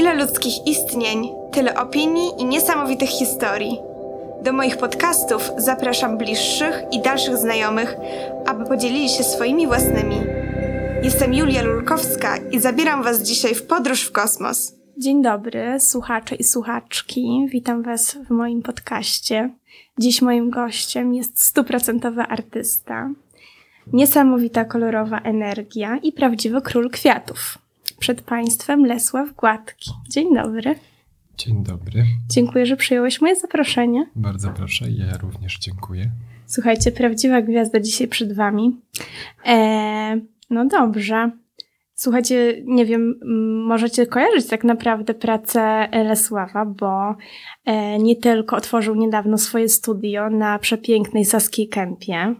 Ile ludzkich istnień, tyle opinii i niesamowitych historii. Do moich podcastów zapraszam bliższych i dalszych znajomych, aby podzielili się swoimi własnymi. Jestem Julia Lulkowska i zabieram Was dzisiaj w podróż w kosmos. Dzień dobry, słuchacze i słuchaczki. Witam Was w moim podcaście. Dziś moim gościem jest stuprocentowy artysta, niesamowita kolorowa energia i prawdziwy król kwiatów. Przed Państwem Lesław Gładki. Dzień dobry. Dzień dobry. Dziękuję, że przyjąłeś moje zaproszenie. Bardzo proszę, ja również dziękuję. Słuchajcie, prawdziwa gwiazda dzisiaj przed Wami. Eee, no dobrze. Słuchajcie, nie wiem, możecie kojarzyć tak naprawdę pracę Lesława, bo e, nie tylko otworzył niedawno swoje studio na przepięknej Saskiej Kępie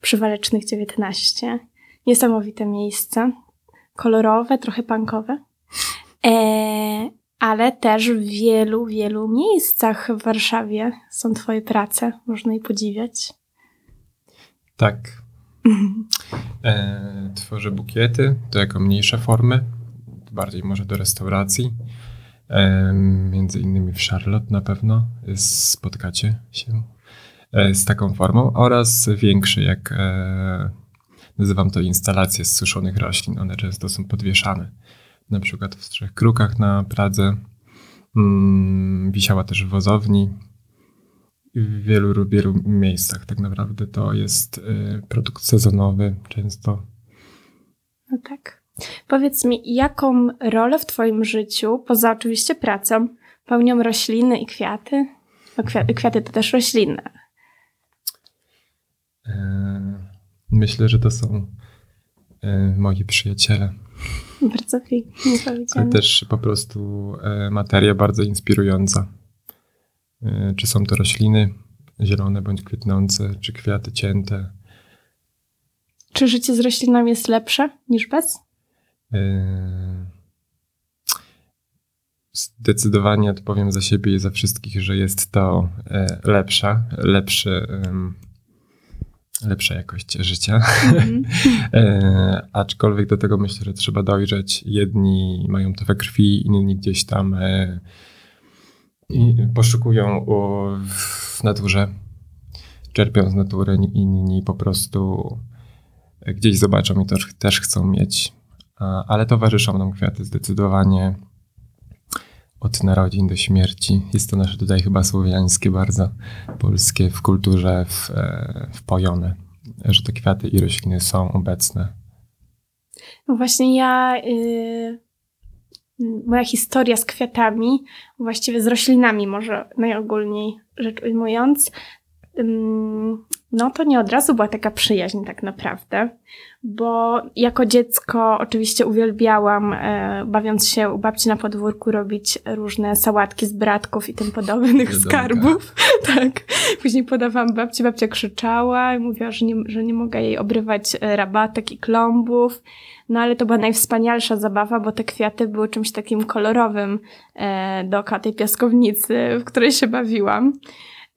przy Walecznych 19. Niesamowite miejsce. Kolorowe, trochę punkowe. E, ale też w wielu, wielu miejscach w Warszawie są Twoje prace. Można je podziwiać. Tak. E, tworzę bukiety, to jako mniejsze formy, bardziej może do restauracji. E, między innymi w Charlotte na pewno spotkacie się e, z taką formą oraz większe, jak e, nazywam to instalacje z suszonych roślin. One często są podwieszane. Na przykład w Trzech Krukach na Pradze. Mm, wisiała też w wozowni w wielu, wielu miejscach tak naprawdę to jest y, produkt sezonowy często. No tak. Powiedz mi, jaką rolę w Twoim życiu, poza oczywiście pracą, pełnią rośliny i kwiaty? No, kwiaty, kwiaty to też rośliny. E, myślę, że to są e, moi przyjaciele. Bardzo pięknie powiedziane. Ale też po prostu e, materia bardzo inspirująca E, czy są to rośliny zielone bądź kwitnące, czy kwiaty cięte. Czy życie z roślinami jest lepsze niż bez? Zdecydowanie odpowiem za siebie i za wszystkich, że jest to lepsza, lepszy, lepsza jakość życia. Mm -hmm. Aczkolwiek do tego myślę, że trzeba dojrzeć. Jedni mają to we krwi, inni gdzieś tam i poszukują w naturze, czerpią z natury, inni po prostu gdzieś zobaczą i też, też chcą mieć. Ale towarzyszą nam kwiaty zdecydowanie od narodzin do śmierci. Jest to nasze tutaj chyba słowiańskie, bardzo polskie w kulturze w, e, wpojone, że te kwiaty i rośliny są obecne. No właśnie ja y, moja historia z kwiatami, właściwie z roślinami może najogólniej rzecz ujmując, no to nie od razu była taka przyjaźń tak naprawdę, bo jako dziecko oczywiście uwielbiałam, e, bawiąc się u babci na podwórku, robić różne sałatki z bratków i tym podobnych skarbów. tak. Później podawałam babci, babcia krzyczała i mówiła, że nie, że nie mogę jej obrywać e, rabatek i klombów. No ale to była najwspanialsza zabawa, bo te kwiaty były czymś takim kolorowym e, do tej piaskownicy, w której się bawiłam.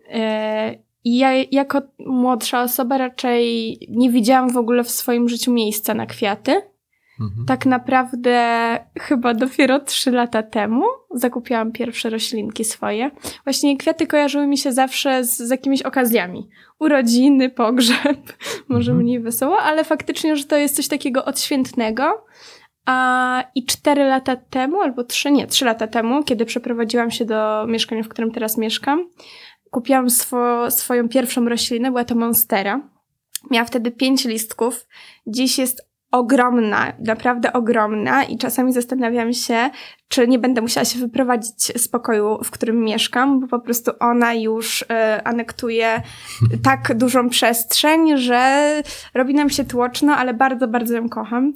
E, i ja jako młodsza osoba raczej nie widziałam w ogóle w swoim życiu miejsca na kwiaty. Mhm. Tak naprawdę chyba dopiero trzy lata temu zakupiłam pierwsze roślinki swoje. Właśnie kwiaty kojarzyły mi się zawsze z, z jakimiś okazjami. Urodziny, pogrzeb, może mhm. mniej wesoło, ale faktycznie, że to jest coś takiego odświętnego. A i cztery lata temu, albo trzy, nie, trzy lata temu, kiedy przeprowadziłam się do mieszkania, w którym teraz mieszkam, kupiłam swo, swoją pierwszą roślinę, była to monstera. Miała wtedy pięć listków. Dziś jest ogromna, naprawdę ogromna i czasami zastanawiam się, czy nie będę musiała się wyprowadzić z pokoju, w którym mieszkam, bo po prostu ona już y, anektuje tak dużą przestrzeń, że robi nam się tłoczno, ale bardzo, bardzo ją kocham.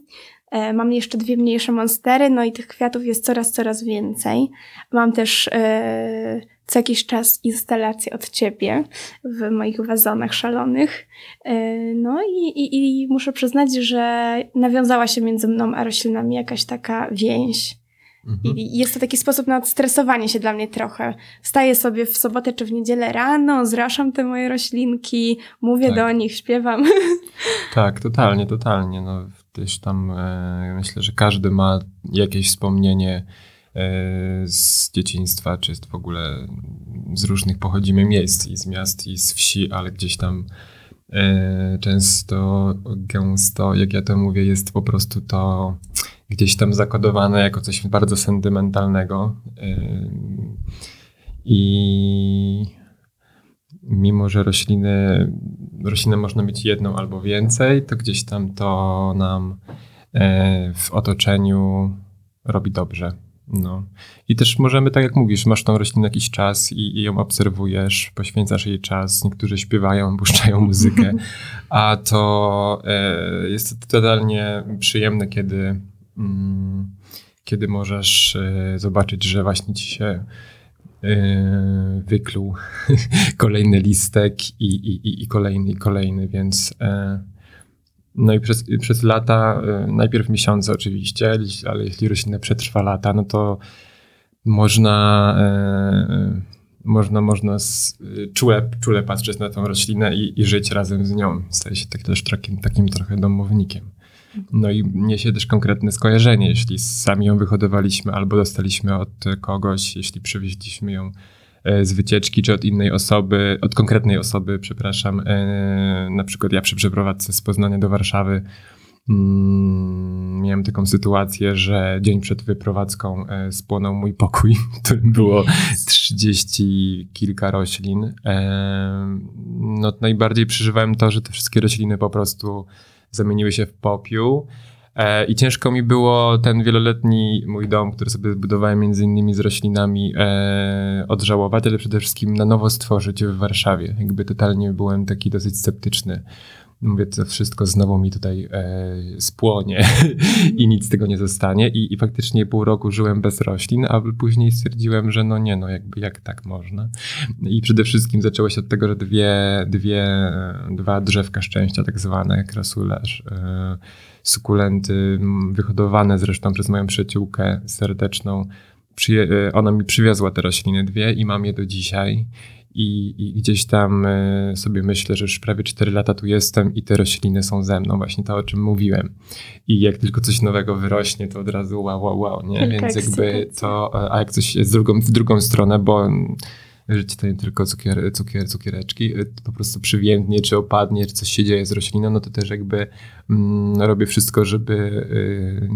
E, mam jeszcze dwie mniejsze monstery, no i tych kwiatów jest coraz, coraz więcej. Mam też e, co jakiś czas instalacje od ciebie w moich wazonach szalonych. E, no i, i, i muszę przyznać, że nawiązała się między mną a roślinami jakaś taka więź. Mhm. I jest to taki sposób na odstresowanie się dla mnie trochę. Wstaję sobie w sobotę czy w niedzielę rano, zraszam te moje roślinki, mówię tak. do nich, śpiewam. Tak, totalnie, totalnie. No, gdzieś tam e, myślę, że każdy ma jakieś wspomnienie z dzieciństwa, czy w ogóle z różnych pochodzimy miejsc i z miast i z wsi, ale gdzieś tam e, często, gęsto, jak ja to mówię, jest po prostu to gdzieś tam zakodowane jako coś bardzo sentymentalnego. E, I mimo, że rośliny, roślinę można mieć jedną albo więcej, to gdzieś tam to nam e, w otoczeniu robi dobrze. No. I też możemy, tak jak mówisz, masz tą roślinę jakiś czas i, i ją obserwujesz, poświęcasz jej czas, niektórzy śpiewają, puszczają muzykę, a to e, jest totalnie przyjemne, kiedy, mm, kiedy możesz e, zobaczyć, że właśnie ci się e, wykluł kolejny listek i, i, i kolejny, i kolejny, więc e, no i przez, przez lata, y, najpierw miesiące oczywiście, ale jeśli roślina przetrwa lata, no to można, e, można, można czule, czule patrzeć na tą roślinę i, i żyć razem z nią. Staje się tak, też takim, takim trochę domownikiem. No i niesie też konkretne skojarzenie, jeśli sami ją wyhodowaliśmy albo dostaliśmy od kogoś, jeśli przywieźliśmy ją E, z wycieczki, czy od innej osoby, od konkretnej osoby, przepraszam. E, na przykład ja przy przeprowadzce z Poznania do Warszawy mm, miałem taką sytuację, że dzień przed wyprowadzką e, spłonął mój pokój, w którym było trzydzieści kilka roślin. No najbardziej przeżywałem to, że te wszystkie rośliny po prostu zamieniły się w popiół. E, I ciężko mi było ten wieloletni mój dom, który sobie zbudowałem między innymi z roślinami, e, odżałować, ale przede wszystkim na nowo stworzyć w Warszawie. Jakby totalnie byłem taki dosyć sceptyczny. Mówię, to wszystko znowu mi tutaj e, spłonie i nic z tego nie zostanie. I, I faktycznie pół roku żyłem bez roślin, a później stwierdziłem, że no nie, no jakby jak tak można. I przede wszystkim zaczęło się od tego, że dwie, dwie, dwa drzewka szczęścia, tak zwane, krasularz, e, sukulenty, wyhodowane zresztą przez moją przyjaciółkę serdeczną. Przyje- ona mi przywiozła te rośliny dwie i mam je do dzisiaj. I, I, gdzieś tam e, sobie myślę, że już prawie 4 lata tu jestem i te rośliny są ze mną, właśnie to, o czym mówiłem. I jak tylko coś nowego wyrośnie, to od razu wow, wow, wow, nie? Więc jakby to, e, a jak coś jest w drugą, w drugą stronę, bo życie to nie tylko cukier, cukier, cukiereczki, y, po prostu przywiędnie, czy opadnie, czy coś się dzieje z rośliną, no to też jakby mm, robię wszystko, żeby y,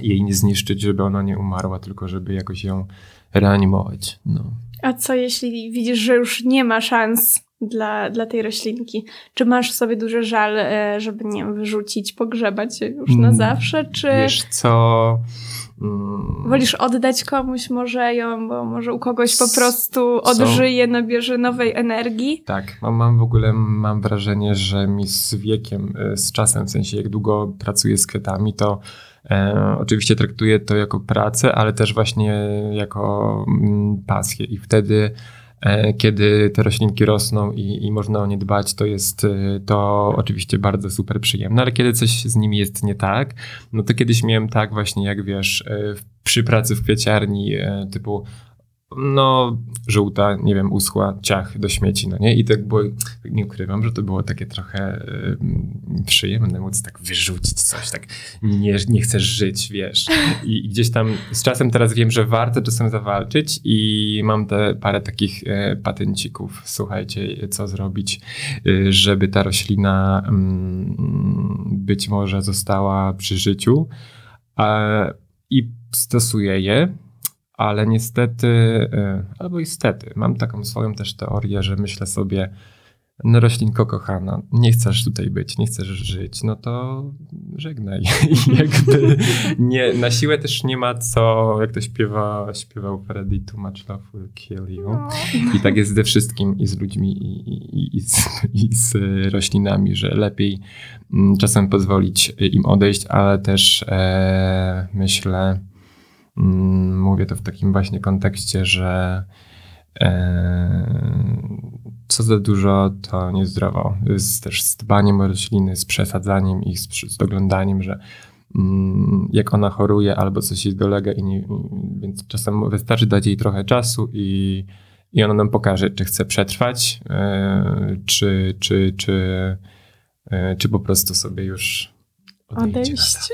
jej nie zniszczyć, żeby ona nie umarła, tylko żeby jakoś ją reanimować. No. A co jeśli widzisz, że już nie ma szans dla, dla tej roślinki? Czy masz sobie duży żal, e, żeby nie wiem, wyrzucić, pogrzebać już na mm, zawsze, czy... Wiesz co... Mm. Wolisz oddać komuś może ją, bo może u kogoś po prostu odżyje, nabierze nowej energii? Tak, mam, mam w ogóle mam wrażenie, że mi z wiekiem, e, z czasem, w sensie jak długo pracuję z kwiatami, to e, oczywiście traktuję to jako pracę, ale też właśnie jako mm, pasję i wtedy kiedy te roślinki rosną i, i można o nie dbać, to jest e, to oczywiście bardzo super przyjemne, ale kiedy coś z nimi jest nie tak, no to kiedyś miałem tak właśnie, jak wiesz, e, przy pracy w kwieciarni, typu no, żółta, nie wiem, uschła, ciach do śmieci, no nie? I tak było, nie ukrywam, że to było takie trochę y, przyjemne móc tak wyrzucić coś, tak nie, nie chcesz żyć, wiesz. I, I, gdzieś tam z czasem teraz wiem, że warto czasem zawalczyć i mam te parę takich y, patencików, słuchajcie, co zrobić, y, żeby ta roślina być może została przy życiu. I stosuję je ale niestety, e, albo istety, mam taką swoją też teorię, że myślę sobie, no roślinko kochana, nie chcesz tutaj być, nie chcesz żyć, no to żegnaj. I jakby nie, na siłę też nie ma co, jak to śpiewa, śpiewał Freddy, too much love will kill you. No. I tak jest ze wszystkim, i z ludźmi, i, i, i, z, i z roślinami, że lepiej mm, czasem pozwolić im odejść, ale też e, myślę, mówię to w takim właśnie kontekście, że e, co za dużo, to niezdrowo. Z, też z dbaniem o rośliny, z przesadzaniem ich, z, z doglądaniem, że mm, jak ona choruje albo coś jej dolega, i nie, więc czasem wystarczy dać jej trochę czasu i, i ona nam pokaże, czy chce przetrwać, e, czy, czy, czy, e, czy po prostu sobie już odejść. odejść.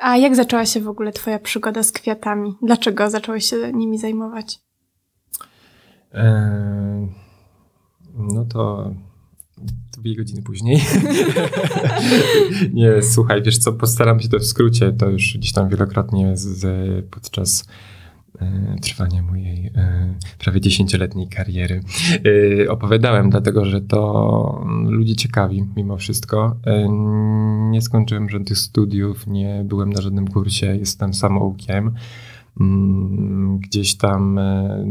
A jak zaczęła się w ogóle twoja przygoda z kwiatami? Dlaczego zacząłeś się nimi zajmować? Eee, no to dwie godziny później. nie, słuchaj, wiesz co, postaram się to w skrócie, to już gdzieś tam wielokrotnie z, z, podczas e, trwania mojej e, prawie dziesięcioletniej kariery e, opowiadałem, dlatego że to ludzi ciekawi mimo wszystko. E, nie skończyłem żadnych studiów, nie byłem na żadnym kursie, jestem samoukiem. Mm, Gdzieś tam e,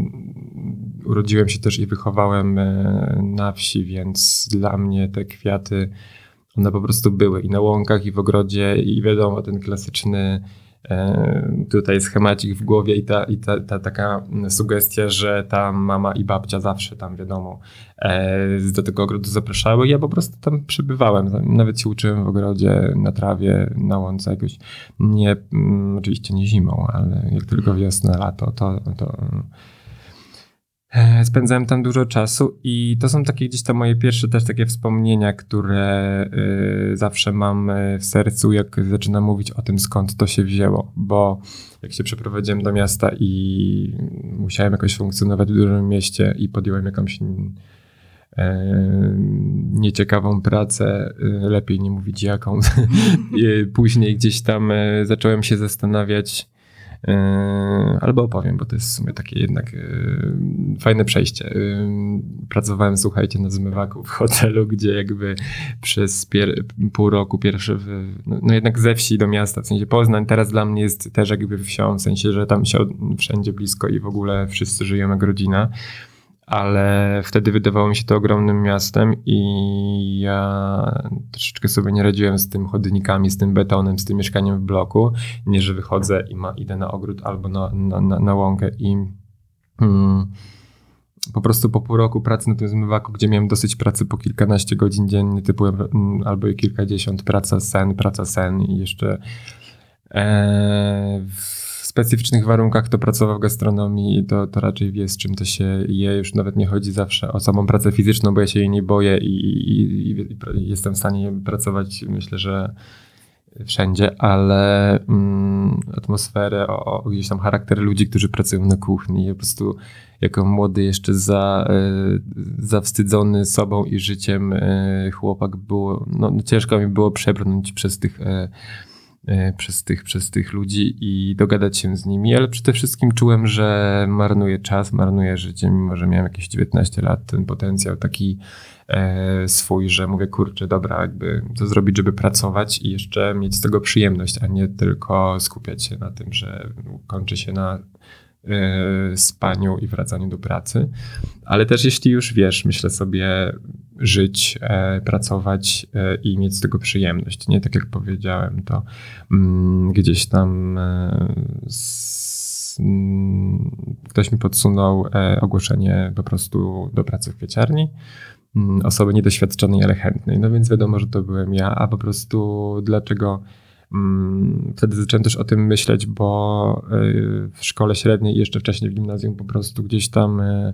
urodziłem się też i wychowałem e, na wsi, więc dla mnie te kwiaty, one po prostu były i na łąkach, i w ogrodzie, i wiadomo, ten klasyczny e, tutaj schemacik w głowie i ta, i ta, ta taka sugestia, że tam mama i babcia zawsze tam, wiadomo, e, do tego ogrodu zapraszały. Ja po prostu tam przebywałem. Nawet się uczyłem w ogrodzie, na trawie, na łące jakoś. Nie, mm, oczywiście nie zimą, ale jak tylko wiosna, lato, to, to e, spędzałem tam dużo czasu i to są takie gdzieś tam moje pierwsze też takie wspomnienia, które y, zawsze mam y, w sercu, jak zaczynam mówić o tym, skąd to się wzięło, bo jak się przeprowadziłem do miasta i musiałem jakoś funkcjonować w dużym mieście i podjąłem jakąś e, nieciekawą pracę, lepiej nie mówić jaką. Później gdzieś tam e, zacząłem się zastanawiać, e, albo opowiem, bo to jest w sumie takie jednak e, fajne przejście. E, Pracowałem, słuchajcie, na zmywaku w hotelu, gdzie jakby przez pół roku pierwsze, w, no, no jednak ze wsi do miasta, w sensie Poznań teraz dla mnie jest też jakby wsią, w sensie, że tam się wszędzie blisko i w ogóle wszyscy żyją jak rodzina ale wtedy wydawało mi się to ogromnym miastem i ja troszeczkę sobie nie radziłem z tym chodnikami, z tym betonem, z tym mieszkaniem w bloku. Nie, że wychodzę i ma, idę na ogród albo na, na, na, na łąkę i mm, po prostu po pół roku pracy na tym zmywaku, gdzie miałem dosyć pracy po kilkanaście godzin dziennie, typu mm, albo i kilkadziesiąt, praca, sen, praca, sen i jeszcze e, w specyficznych warunkach, kto pracował w gastronomii, to, to raczej wie, z czym to się je. Już nawet nie chodzi zawsze o samą pracę fizyczną, bo ja się jej nie boję i, i, i, i jestem w stanie pracować, myślę, że wszędzie, ale mm, atmosferę, o, o gdzieś tam charakter ludzi, którzy pracują na kuchni. Po prostu jako młody, jeszcze za, y, zawstydzony sobą i życiem y, chłopak było, no, no ciężko mi było przebrnąć przez tych y, przez tych, przez tych ludzi i dogadać się z nimi, ale przede wszystkim czułem, że marnuję czas, marnuję życie, mimo że miałem jakieś 19 lat, ten potencjał taki e, swój, że mówię, kurczę, dobra, jakby co zrobić, żeby pracować i jeszcze mieć z tego przyjemność, a nie tylko skupiać się na tym, że kończy się na e, spaniu i wracaniu do pracy. Ale też jeśli już wiesz, myślę sobie, żyć, e, pracować e, i mieć z tego przyjemność. Nie tak jak powiedziałem, to mm, gdzieś tam e, mm, ktoś mi podsunął ogłoszenie po prostu do pracy w kwieciarni. Mm, Osoby niedoświadczonej, ale chętnej. No więc wiadomo, że to byłem ja, a po prostu dlaczego Wtedy zacząłem też o tym myśleć, bo y, w szkole średniej i jeszcze wcześniej w gimnazjum po prostu gdzieś tam y,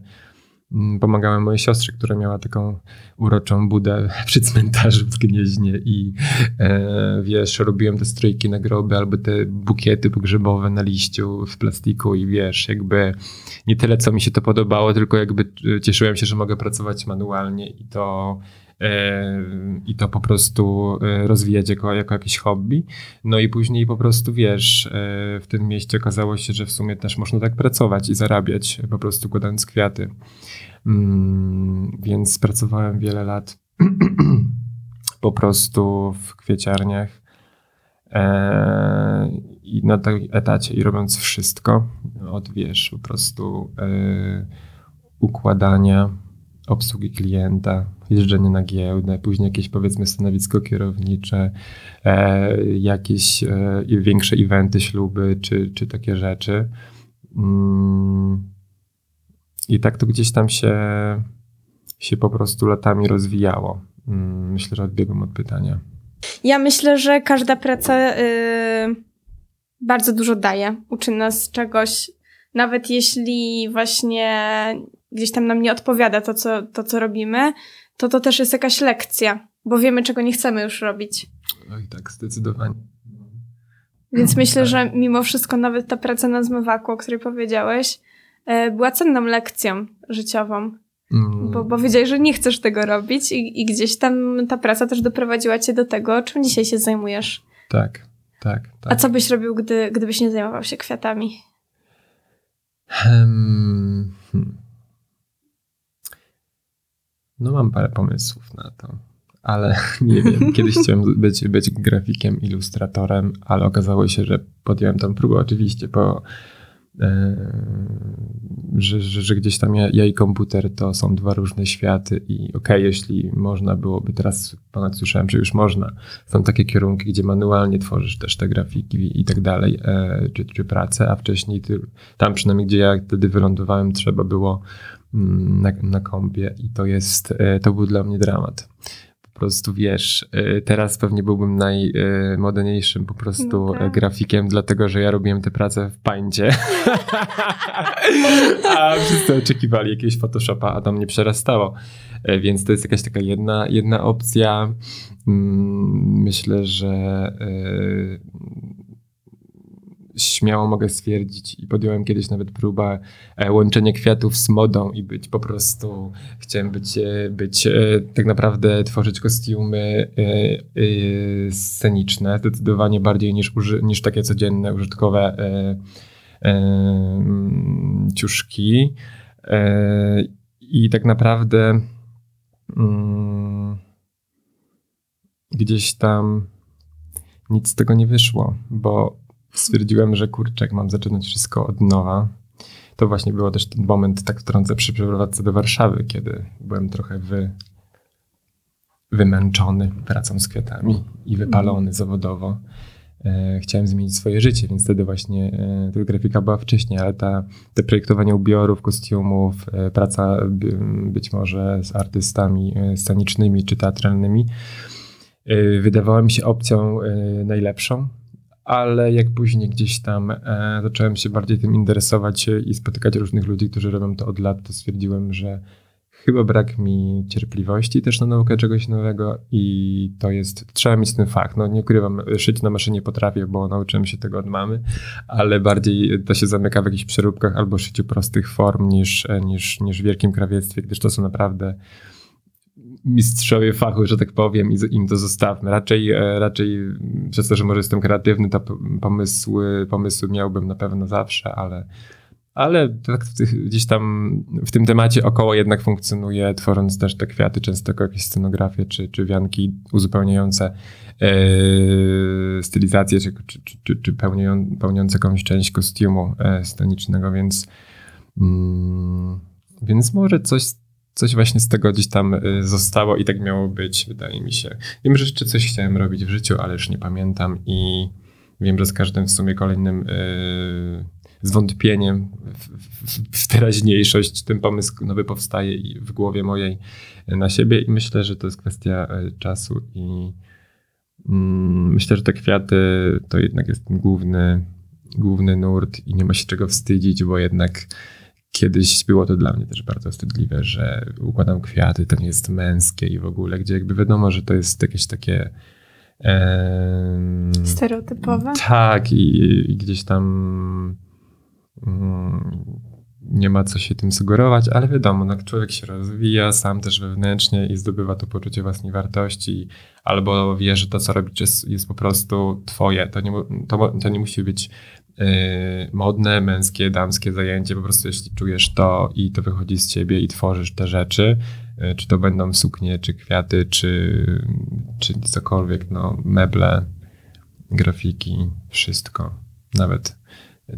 mm, pomagałem mojej siostrze, która miała taką uroczą budę przy cmentarzu w Gnieźnie i e, wiesz, robiłem te strójki na groby albo te bukiety pogrzebowe na liściu w plastiku i wiesz, jakby nie tyle co mi się to podobało, tylko jakby e, cieszyłem się, że mogę pracować manualnie i to i to po prostu e, rozwijać jako, jako jakieś hobby. No i później po prostu wiesz, e, w tym mieście okazało się, że w sumie też można tak pracować i zarabiać, po prostu kładąc kwiaty. Mm, więc pracowałem wiele lat po prostu w kwieciarniach e, i na tym etacie i robiąc wszystko od wiesz, po prostu e, układania, obsługi klienta, jeżdżenie na giełdę, później jakieś powiedzmy stanowisko kierownicze, e, jakieś e, większe eventy, śluby czy, czy takie rzeczy. Mm, I tak to gdzieś tam się, się po prostu latami rozwijało. Mm, Myślę, że odbiegłem od pytania. Ja myślę, że każda praca y, bardzo dużo daje. Uczy nas czegoś, nawet jeśli właśnie gdzieś tam nam nie odpowiada to, co, to, co robimy, to to też jest jakaś lekcja, bo wiemy, czego nie chcemy już robić. Oj, tak, zdecydowanie. Więc Mhm, myślę, tak. że mimo wszystko nawet ta praca na zmywaku, o której powiedziałeś, e, była cenną lekcją życiową. Mm, Bo, bo wiedziałeś, że nie chcesz tego robić i, i gdzieś tam ta praca też doprowadziła cię do tego, czym dzisiaj się zajmujesz. Tak, tak, tak. A co byś robił, gdy, gdybyś nie zajmował się kwiatami? Hmm. No mam parę pomysłów na to, ale nie wiem. Kiedyś chciałem być, być grafikiem, ilustratorem, ale okazało się, że podjąłem tą próbę oczywiście, bo e, że, że, że gdzieś tam ja, ja i komputer to są dwa różne światy i okej, jeśli można byłoby, teraz ponad słyszałem, że już można, są takie kierunki, gdzie manualnie tworzysz też te grafiki i, tak dalej, e, czy, czy pracę, a wcześniej ty, tam przynajmniej, gdzie ja wtedy wylądowałem, trzeba było na, na kompie i to jest, e, to był dla mnie dramat. Po prostu wiesz, e, teraz pewnie byłbym najmodniejszym po prostu No tak. e, grafikiem, dlatego że ja robiłem tę pracę w pańcie. a wszyscy oczekiwali jakiegoś Photoshopa, a to mnie przerastało. Więc to jest jakaś taka jedna, jedna opcja. Mm, Myślę, że śmiało mogę stwierdzić i podjąłem kiedyś nawet próbę e, łączenia kwiatów z modą i być po prostu, chciałem być, e, być e, tak naprawdę tworzyć kostiumy sceniczne, zdecydowanie bardziej niż, niż takie codzienne, użytkowe mm, ciuszki. I tak naprawdę mm, gdzieś tam nic z tego nie wyszło, bo stwierdziłem, że kurczę, jak mam zaczynać wszystko od nowa. To właśnie było też ten moment, tak wtrącę, przy przeprowadzce do Warszawy, kiedy byłem trochę wy, wymęczony pracą z kwiatami i wypalony zawodowo. E, chciałem zmienić swoje życie, więc wtedy właśnie e, ta grafika była wcześniej, ale ta, te projektowanie ubiorów, kostiumów, e, praca by, być może z artystami e, scenicznymi czy teatralnymi e, wydawała mi się opcją e, najlepszą, ale jak później gdzieś tam e, zacząłem się bardziej tym interesować e, i spotykać różnych ludzi, którzy robią to od lat, to stwierdziłem, że chyba brak mi cierpliwości też na naukę czegoś nowego i to jest, trzeba mieć ten fach. No nie ukrywam, szyć na maszynie potrafię, bo nauczyłem się tego od mamy, ale bardziej to się zamyka w jakichś przeróbkach albo szyciu prostych form niż, e, niż, niż w wielkim krawiectwie, gdyż to są naprawdę mistrzowie fachu, że tak powiem, i im to zostawmy. Raczej, e, raczej przez to, że może jestem kreatywny, to pomysły, pomysły miałbym na pewno zawsze, ale, ale tak gdzieś tam w tym temacie około jednak funkcjonuje, tworząc też te kwiaty, często jakieś scenografie czy, czy wianki uzupełniające e, stylizację, czy, czy, czy, czy, pełnią, pełniące jakąś część kostiumu e, scenicznego, więc mm, więc może coś, coś właśnie z tego gdzieś tam y, zostało i tak miało być, wydaje mi się. Wiem, że jeszcze coś chciałem robić w życiu, ale już nie pamiętam i wiem, że z każdym w sumie kolejnym y, zwątpieniem w, w, w teraźniejszość ten pomysł nowy powstaje i w głowie mojej na siebie i myślę, że to jest kwestia y, czasu i mm, myślę, że te kwiaty to jednak jest ten główny, główny nurt i nie ma się czego wstydzić, bo jednak kiedyś było to dla mnie też bardzo wstydliwe, że układam kwiaty, to nie jest męskie i w ogóle, gdzie jakby wiadomo, że to jest jakieś takie. Stereotypowe? tak, i, i gdzieś tam mm, nie ma co się tym sugerować, ale wiadomo, no, człowiek się rozwija sam też wewnętrznie i zdobywa to poczucie własnej wartości, albo wie, że to, co robisz, jest, jest po prostu twoje. To nie, to, to nie musi być modne, męskie, damskie zajęcie, po prostu jeśli czujesz to i to wychodzi z ciebie i tworzysz te rzeczy, yy, czy to będą suknie, czy kwiaty, czy, czy cokolwiek, no, meble, grafiki, wszystko. Nawet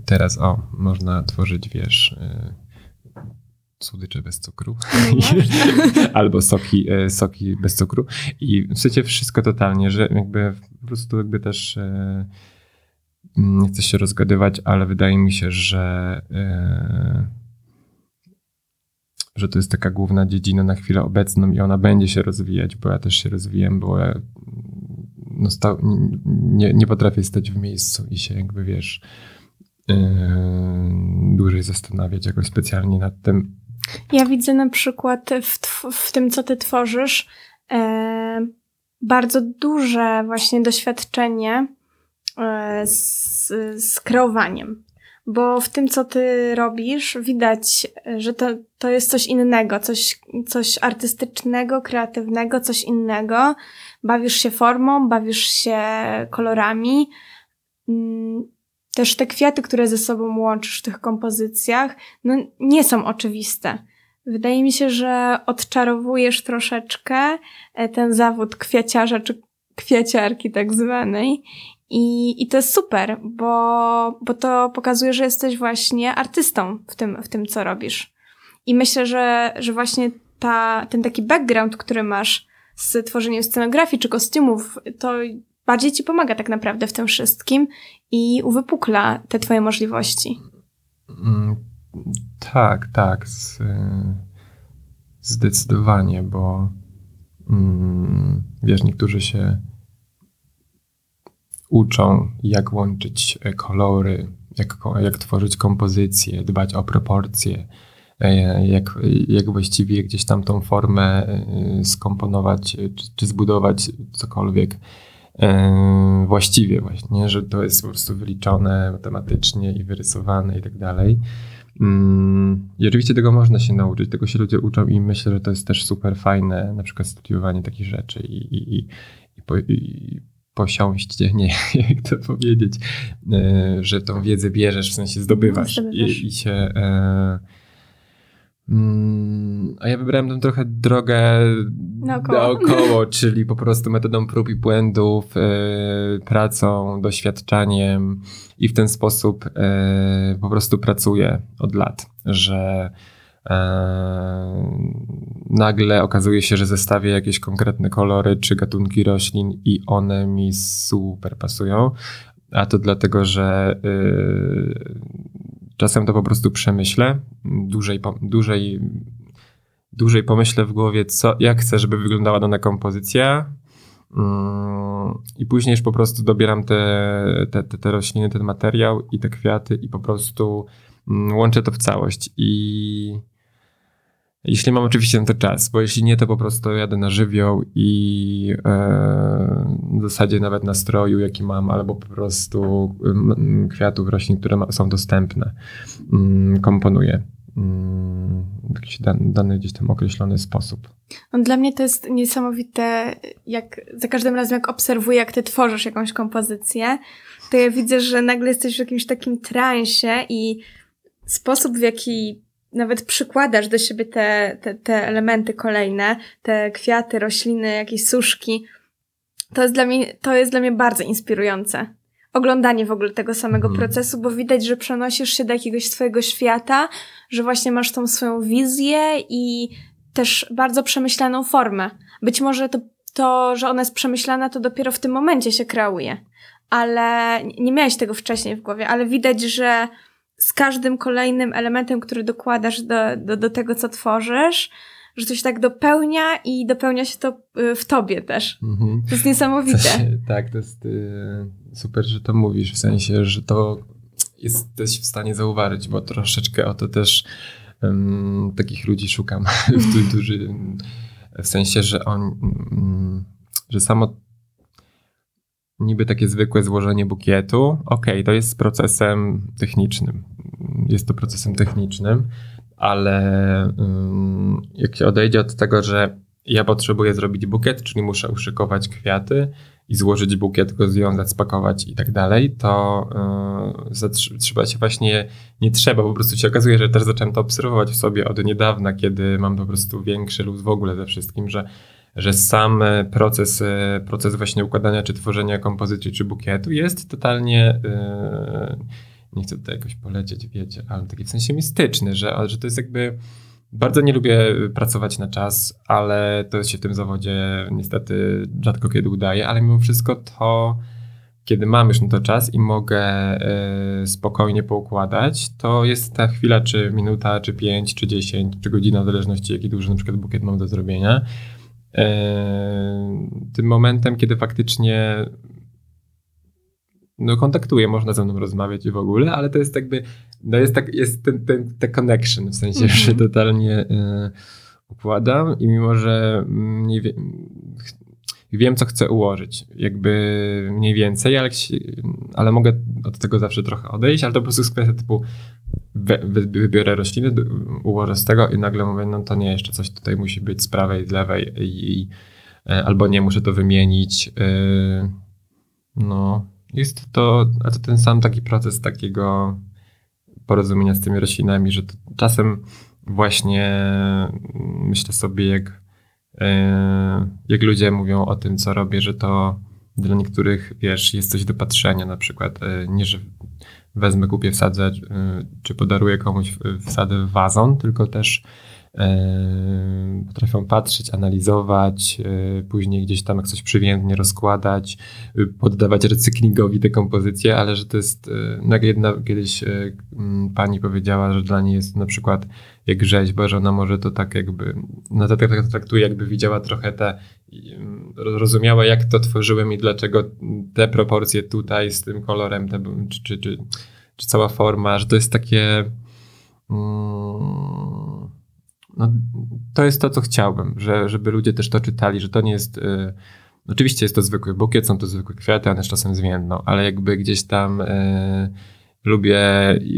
teraz, o, można tworzyć, wiesz, yy, słodycze bez cukru. Albo soki, soki bez cukru. I w sensie wszystko totalnie, że jakby po prostu jakby też nie chcę się rozgadywać, ale wydaje mi się, że e, że to jest taka główna dziedzina na chwilę obecną i ona będzie się rozwijać, bo ja też się rozwijam, bo ja no, sta- nie, nie potrafię stać w miejscu i się jakby, wiesz, yy, dłużej zastanawiać jakoś specjalnie nad tym. Ja widzę na przykład w, w tym, co ty tworzysz, e, bardzo duże właśnie doświadczenie e, z, z kreowaniem. Bo w tym, co ty robisz, widać, że to, to jest coś innego, coś, coś artystycznego, kreatywnego, coś innego. Bawisz się formą, bawisz się kolorami. Mm, Też te kwiaty, które ze sobą łączysz w tych kompozycjach, no nie są oczywiste. Wydaje mi się, że odczarowujesz troszeczkę e, ten zawód kwiaciarza czy kwiaciarki tak zwanej. I, I to jest super, bo, bo to pokazuje, że jesteś właśnie artystą w tym, w tym co robisz. I myślę, że, że właśnie ta, ten taki background, który masz z tworzeniem scenografii czy kostiumów, to bardziej ci pomaga tak naprawdę w tym wszystkim i uwypukla te twoje możliwości. Mm, Tak, tak. Zdecydowanie, bo mm, wiesz, niektórzy się uczą, jak łączyć e, kolory, jak, jak tworzyć kompozycje, dbać o proporcje, e, jak, jak właściwie gdzieś tam tą formę e, skomponować, czy, czy zbudować cokolwiek właściwie właśnie, że to jest po prostu wyliczone matematycznie i wyrysowane i tak dalej. Mm, I oczywiście tego można się nauczyć, tego się ludzie uczą i myślę, że to jest też super fajne, na przykład studiowanie takich rzeczy i, i, i, i, i posiąść, nie, jak to powiedzieć, e, że tą wiedzę bierzesz, w sensie zdobywasz, No, zdobywasz. I, i się... E, mm, a ja wybrałem tą trochę drogę Naokoło. naokoło czyli po prostu metodą prób i błędów, e, pracą, doświadczaniem i w ten sposób e, po prostu pracuję od lat, że nagle okazuje się, że zestawię jakieś konkretne kolory czy gatunki roślin i one mi super pasują, a to dlatego, że e, czasem to po prostu przemyślę, dłużej, dłużej dłużej pomyślę w głowie, co, jak chcę, żeby wyglądała dana kompozycja. Mm, I później już po prostu dobieram te, te, te, te rośliny, ten materiał i te kwiaty i po prostu mm, łączę to w całość. I jeśli mam oczywiście na to czas, bo jeśli nie, to po prostu jadę na żywioł i e, w zasadzie nawet nastroju, jaki mam, albo po prostu mm, kwiatów, roślin, które są dostępne, mm, komponuję mm, w jakiś dan, dany gdzieś tam określony sposób. No, dla mnie to jest niesamowite, jak za każdym razem, jak obserwuję, jak ty tworzysz jakąś kompozycję, to ja widzę, że nagle jesteś w jakimś takim transie i sposób, w jaki nawet przykładasz do siebie te, te, te elementy kolejne, te kwiaty, rośliny, jakieś suszki, to jest dla mnie, to jest dla mnie bardzo inspirujące. Oglądanie w ogóle tego samego Mhm. procesu, bo widać, że przenosisz się do jakiegoś swojego świata, że właśnie masz tą swoją wizję i też bardzo przemyślaną formę. Być może to, to, że ona jest przemyślana, to dopiero w tym momencie się kreuje. Ale nie miałeś tego wcześniej w głowie, ale widać, że z każdym kolejnym elementem, który dokładasz do, do, do tego, co tworzysz, że to się tak dopełnia i dopełnia się to y, w tobie też. Mhm. To jest W niesamowite. sensie, tak, to jest y, super, że to mówisz, w sensie, że to jesteś w stanie zauważyć, bo troszeczkę o to też takich ludzi szukam, którzy- którzy w sensie, że on, mm, że samo niby takie zwykłe złożenie bukietu, okej, to jest procesem technicznym. Jest to procesem technicznym, ale ym, jak się odejdzie od tego, że ja potrzebuję zrobić bukiet, czyli muszę uszykować kwiaty i złożyć bukiet, go związać, spakować i tak dalej, to yy, trzeba się właśnie, nie trzeba, po prostu się okazuje, że też zacząłem to obserwować w sobie od niedawna, kiedy mam po prostu większy luz w ogóle ze wszystkim, że że sam e, proces, e, proces właśnie układania czy tworzenia kompozycji czy bukietu jest totalnie, e, nie chcę tutaj jakoś polecieć, wiecie, ale taki w sensie mistyczny, że, że to jest jakby, bardzo nie lubię pracować na czas, ale to się w tym zawodzie niestety rzadko kiedy udaje, ale mimo wszystko to, kiedy mam już na to czas i mogę spokojnie poukładać, to jest ta chwila, czy minuta, czy pięć, czy dziesięć, czy godzina, w zależności jaki duży na przykład bukiet mam do zrobienia, tym momentem, kiedy faktycznie no kontaktuję, można ze mną rozmawiać i w ogóle, ale to jest jakby, no jest tak, jest ten, ten, ten connection, w sensie, Mhm. że totalnie e, układam i mimo, że nie wiem, wiem, co chcę ułożyć, jakby mniej więcej, ale, ale mogę od tego zawsze trochę odejść, ale to po prostu jest kwestia typu wybiorę rośliny, ułożę z tego i nagle mówię, no to nie, jeszcze coś tutaj musi być z prawej, z lewej i, e, albo nie, muszę to wymienić. E, no, jest to, to ten sam taki proces takiego porozumienia z tymi roślinami, że czasem właśnie myślę sobie, jak, e, jak ludzie mówią o tym, co robię, że to dla niektórych, wiesz, jest coś do patrzenia, na przykład nie, że wezmę, kupię, wsadzę, czy podaruję komuś, wsadzę w wazon, tylko też potrafią patrzeć, analizować, e, później gdzieś tam jak coś przywiędnie rozkładać, e, poddawać recyklingowi te kompozycje, ale że to jest, no jak jedna kiedyś pani powiedziała, że dla niej jest na przykład jak rzeźba, że ona może to tak jakby, no to tak, tak traktuje, jakby widziała trochę te, rozumiała jak to tworzyłem i dlaczego te proporcje tutaj z tym kolorem, te, czy, czy, czy, czy cała forma, że to jest takie... Mm, no, to jest to, co chciałbym, że, żeby ludzie też to czytali, że to nie jest. Y, oczywiście jest to zwykły bukiet, są to zwykłe kwiaty, one czasem zwiędną, ale jakby gdzieś tam y, lubię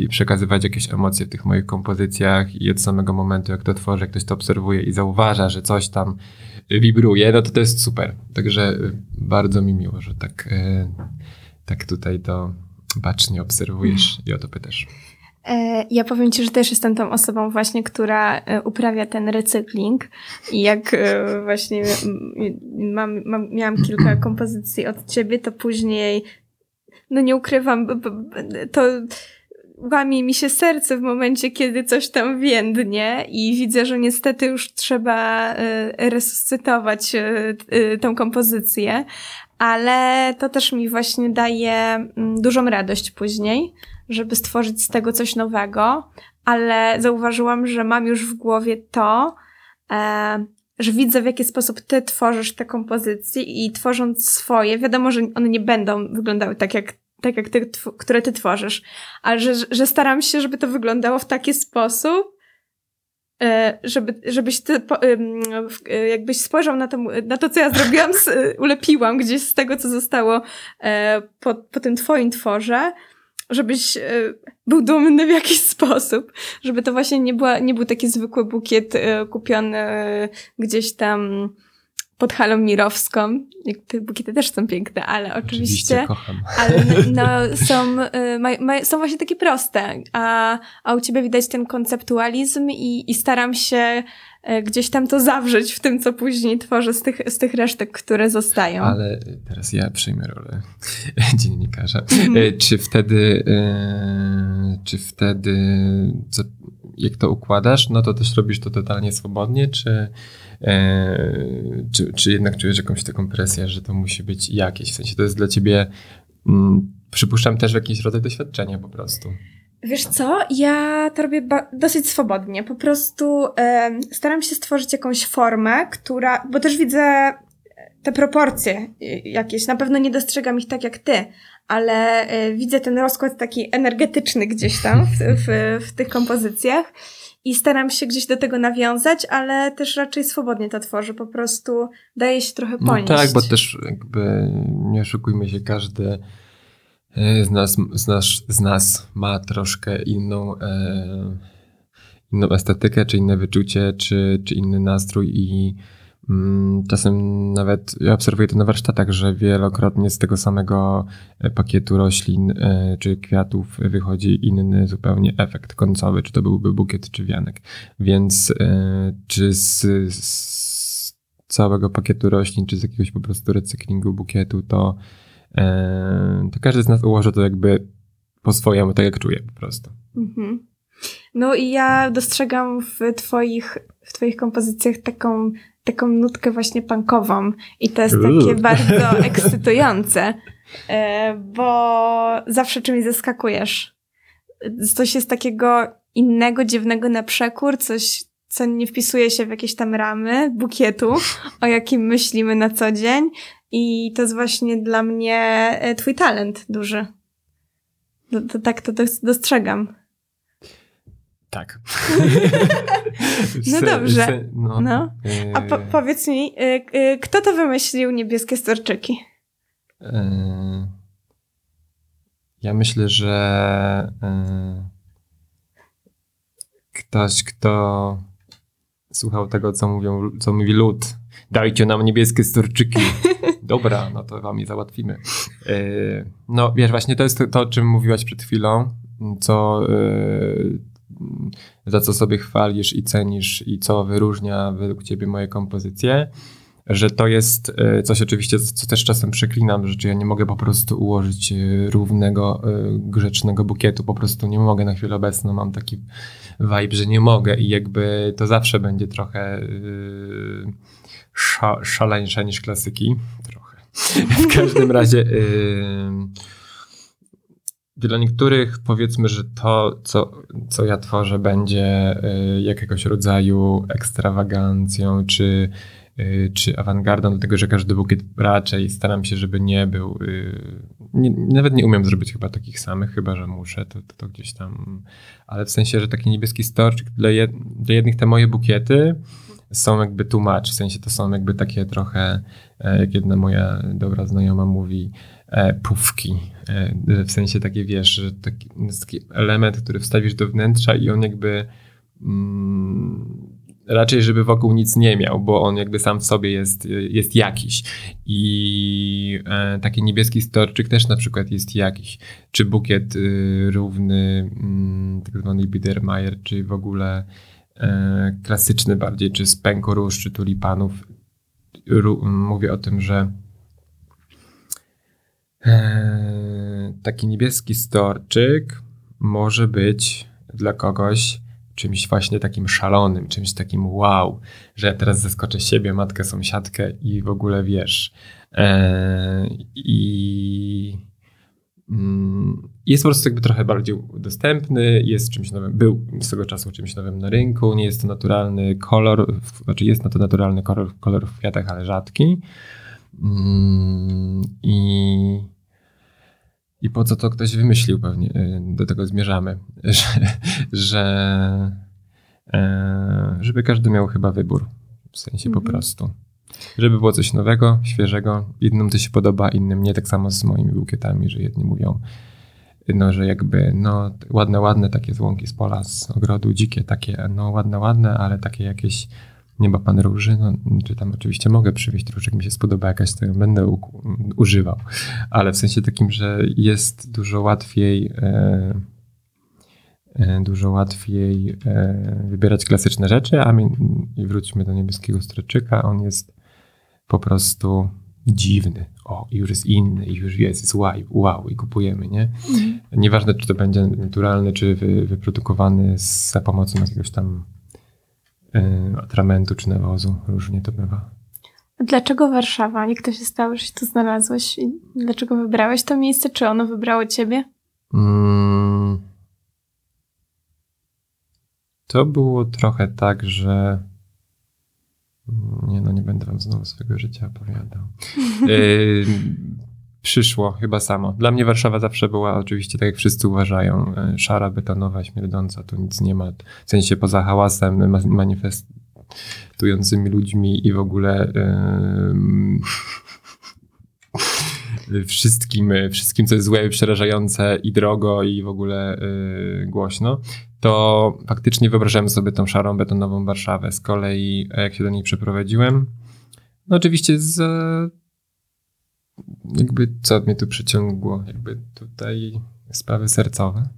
przekazywać jakieś emocje w tych moich kompozycjach i od samego momentu, jak to tworzę, jak ktoś to obserwuje i zauważa, że coś tam wibruje, no to to jest super. Także y, bardzo mi miło, że tak, y, tak tutaj to bacznie obserwujesz i o to pytasz. E, ja powiem Ci, że też jestem tą osobą właśnie, która e, uprawia ten recykling i jak e, właśnie mam, mam, miałam kilka kompozycji od Ciebie, to później, no nie ukrywam, to łamie mi się serce w momencie, kiedy coś tam więdnie i widzę, że niestety już trzeba resuscytować tą kompozycję, ale to też mi właśnie daje dużą radość później, żeby stworzyć z tego coś nowego, ale zauważyłam, że mam już w głowie to, e, że widzę w jaki sposób ty tworzysz te kompozycje i tworząc swoje, wiadomo, że one nie będą wyglądały tak jak, tak jak ty, które ty tworzysz, ale że, że staram się, żeby to wyglądało w taki sposób, e, żeby, żebyś ty, e, jakbyś spojrzał na to, na to, co ja zrobiłam, ulepiłam gdzieś z tego, co zostało e, po, po tym twoim tworze, żebyś e, był dumny w jakiś sposób, żeby to właśnie nie, była, nie był taki zwykły bukiet e, kupiony gdzieś tam pod halą mirowską. Te bukiety też są piękne, ale oczywiście. oczywiście kocham. Ale no, są, e, ma, ma, są właśnie takie proste. A, a u ciebie widać ten konceptualizm i, i staram się E, gdzieś tam to zawrzeć w tym, co później tworzę z tych, z tych resztek, które zostają. Ale teraz ja przyjmę rolę dziennikarza. Mhm. Czy wtedy, e, czy wtedy, jak to układasz, no to też robisz to totalnie swobodnie, czy, czy, czy jednak czujesz jakąś taką presję, że to musi być jakieś, w sensie to jest dla ciebie, mm, przypuszczam też jakiś rodzaj doświadczenia po prostu. Wiesz co, ja to robię dosyć swobodnie. Po prostu e, staram się stworzyć jakąś formę, która, bo też widzę te proporcje jakieś. Na pewno nie dostrzegam ich tak jak ty, ale e, widzę ten rozkład taki energetyczny gdzieś tam w, w, w tych kompozycjach i staram się gdzieś do tego nawiązać, ale też raczej swobodnie to tworzę. Po prostu daje się trochę ponieść. No tak, bo też jakby nie oszukujmy się, każdy E, z nas, z nas, z nas ma troszkę inną, e, inną estetykę, czy inne wyczucie, czy, czy inny nastrój i mm, czasem nawet ja obserwuję to na warsztatach, że wielokrotnie z tego samego e, pakietu roślin e, czy kwiatów wychodzi inny zupełnie efekt końcowy, czy to byłby bukiet, czy wianek. Więc e, czy z, z całego pakietu roślin, czy z jakiegoś po prostu recyklingu bukietu, to to każdy z nas ułoży to jakby po swojemu, tak jak czuje po prostu. Mhm. No i ja dostrzegam w twoich, w twoich kompozycjach taką, taką nutkę właśnie punkową i to jest takie bardzo ekscytujące, e, bo zawsze czymś zaskakujesz. Coś jest takiego innego, dziwnego na przekór, coś, co nie wpisuje się w jakieś tam ramy bukietu, o jakim myślimy na co dzień, i to jest właśnie dla mnie e, twój talent duży. To, to tak to dostrzegam. Tak. No dobrze. no. No. A po, Yy, powiedz mi, y, kto to wymyślił niebieskie storczyki? ja myślę, że ktoś, kto słuchał tego, co mówią, co mówi lud. Dajcie nam niebieskie storczyki. Dobra, no to wam je załatwimy. Yy, no wiesz, właśnie to jest to, o czym mówiłaś przed chwilą, co yy, za co sobie chwalisz i cenisz i co wyróżnia według ciebie moje kompozycje, że to jest yy, coś oczywiście, co też czasem przeklinam, że ja nie mogę po prostu ułożyć równego, grzecznego bukietu, po prostu nie mogę na chwilę obecną, mam taki vibe, że nie mogę i jakby to zawsze będzie trochę yy, sza, szaleńsze niż klasyki. Trochę. W każdym razie yy, dla niektórych powiedzmy, że to, co, co ja tworzę, będzie yy, jakiegoś rodzaju ekstrawagancją, czy, yy, czy awangardą, dlatego że każdy bukiet raczej staram się, żeby nie był. Yy, nie, nawet nie umiem zrobić chyba takich samych, chyba że muszę, to, to, to gdzieś tam. Ale w sensie, że taki niebieski storczyk dla, jed, dla jednych te moje bukiety są jakby tłumacz, w sensie to są jakby takie trochę, e, jak jedna moja dobra znajoma mówi, e, pufki. E, w sensie takie, wiesz, że taki, taki element, który wstawisz do wnętrza i on jakby mm, raczej, żeby wokół nic nie miał, bo on jakby sam w sobie jest, jest jakiś. I e, taki niebieski storczyk też na przykład jest jakiś. Czy bukiet y, równy, mm, tak zwany Biedermeier, czy w ogóle klasyczny bardziej, czy z pęku róż, czy tulipanów. Mówię o tym, że e, taki niebieski storczyk może być dla kogoś czymś właśnie takim szalonym, czymś takim wow, że ja teraz zaskoczę siebie, matkę, sąsiadkę i w ogóle wiesz. E, I jest po prostu jakby trochę bardziej dostępny, jest czymś nowym, był swego czasu czymś nowym na rynku, nie jest to naturalny kolor, znaczy jest na to naturalny kolor, kolor w kwiatach, ale rzadki. Mm, I, I po co to ktoś wymyślił pewnie, y, do tego zmierzamy, że, że e, żeby każdy miał chyba wybór, w sensie po Mhm. prostu. Żeby było coś nowego, świeżego, jednym to się podoba, innym nie, tak samo z moimi bukietami, że jedni mówią, no, że jakby, no, ładne, ładne takie złąki z pola, z ogrodu, dzikie takie, no, ładne, ładne, ale takie jakieś, nie ma pan róży, no, czy tam oczywiście mogę przywieźć róż, jak mi się spodoba jakaś, to ją będę u, używał, ale w sensie takim, że jest dużo łatwiej, e, e, dużo łatwiej e, wybierać klasyczne rzeczy, a wróćmy do niebieskiego stroczyka, on jest po prostu dziwny. O, już jest inny, już jest, jest wow, wow i kupujemy, nie? Nieważne, czy to będzie naturalny, czy wy, wyprodukowany za pomocą jakiegoś tam y, atramentu czy nawozu. Różnie to bywa. Dlaczego Warszawa? Jak to się stało, że się tu znalazłeś? I dlaczego wybrałeś to miejsce? Czy ono wybrało ciebie? Mm. To było trochę tak, że. Nie, no nie będę wam znowu swojego życia opowiadał. Yy, przyszło chyba samo. Dla mnie Warszawa zawsze była oczywiście, tak jak wszyscy uważają, yy, szara, betonowa, śmierdząca, tu nic nie ma. W sensie poza hałasem, ma- manifestującymi ludźmi i w ogóle yy, wszystkim, wszystkim, co jest złe, przerażające i drogo i w ogóle yy, głośno, to faktycznie wyobrażałem sobie tą szarą, betonową Warszawę. Z kolei, jak się do niej przeprowadziłem, no oczywiście z jakby co mnie tu przyciągło, jakby tutaj sprawy sercowe,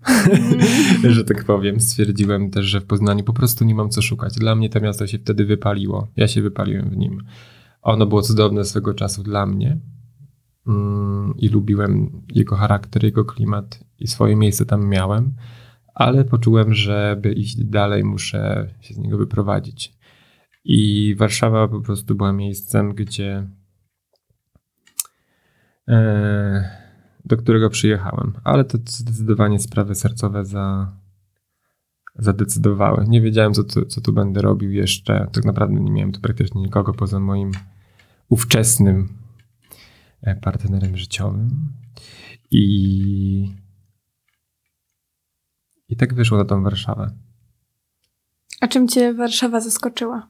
że tak powiem. Stwierdziłem też, że w Poznaniu po prostu nie mam co szukać. Dla mnie to miasto się wtedy wypaliło. Ja się wypaliłem w nim. Ono było cudowne swego czasu dla mnie mm, i lubiłem jego charakter, jego klimat i swoje miejsce tam miałem, ale poczułem, że by iść dalej, muszę się z niego wyprowadzić. I Warszawa po prostu była miejscem, gdzie e, do którego przyjechałem. Ale to zdecydowanie sprawy sercowe za, zadecydowały. Nie wiedziałem, co tu, co tu będę robił jeszcze. Tak naprawdę nie miałem tu praktycznie nikogo poza moim ówczesnym e, partnerem życiowym. I, i tak wyszło na tą Warszawę. A czym cię Warszawa zaskoczyła?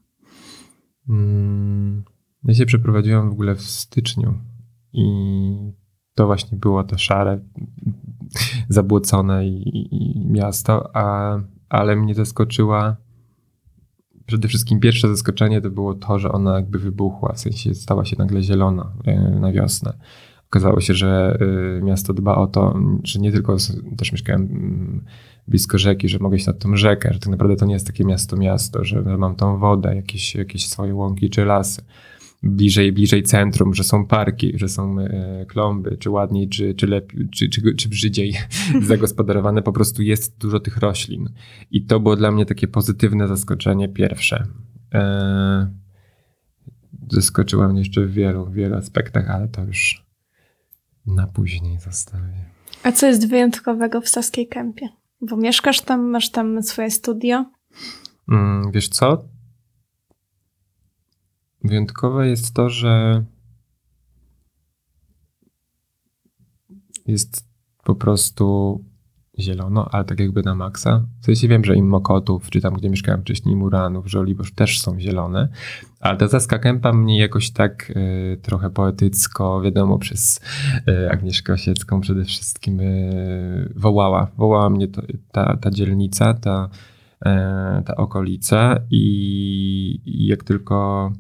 Mm, Ja się przeprowadziłem w ogóle w styczniu i to właśnie było to szare, zabłocone i, i, i miasto, a, ale mnie zaskoczyła przede wszystkim pierwsze zaskoczenie to było to, że ona jakby wybuchła, w sensie stała się nagle zielona e, na wiosnę. Okazało się, że e, miasto dba o to, że nie tylko też mieszkałem mm, blisko rzeki, że mogę iść nad tą rzekę, że tak naprawdę to nie jest takie miasto miasto, że mam tą wodę, jakieś, jakieś swoje łąki czy lasy. Bliżej, bliżej centrum, że są parki, że są e, klomby, czy ładniej, czy, czy lepiej, czy, czy, czy brzydziej zagospodarowane, po prostu jest dużo tych roślin. I to było dla mnie takie pozytywne zaskoczenie pierwsze. E, zaskoczyła mnie jeszcze w wielu, wielu aspektach, ale to już na później zostawię. A co jest wyjątkowego w Saskiej Kępie? Bo mieszkasz tam, masz tam swoje studio. Mm, wiesz co? Wyjątkowe jest to, że jest po prostu zielono, ale tak jakby na maksa. W sensie wiem, że im Mokotów, czy tam, gdzie mieszkałem wcześniej, Muranów, Żoliborz też są zielone, ale ta Saska Kępa mnie jakoś tak y, trochę poetycko, wiadomo, przez y, Agnieszkę Osiecką przede wszystkim y, wołała. Wołała mnie to, ta, ta dzielnica, ta, ta okolica i, i jak tylko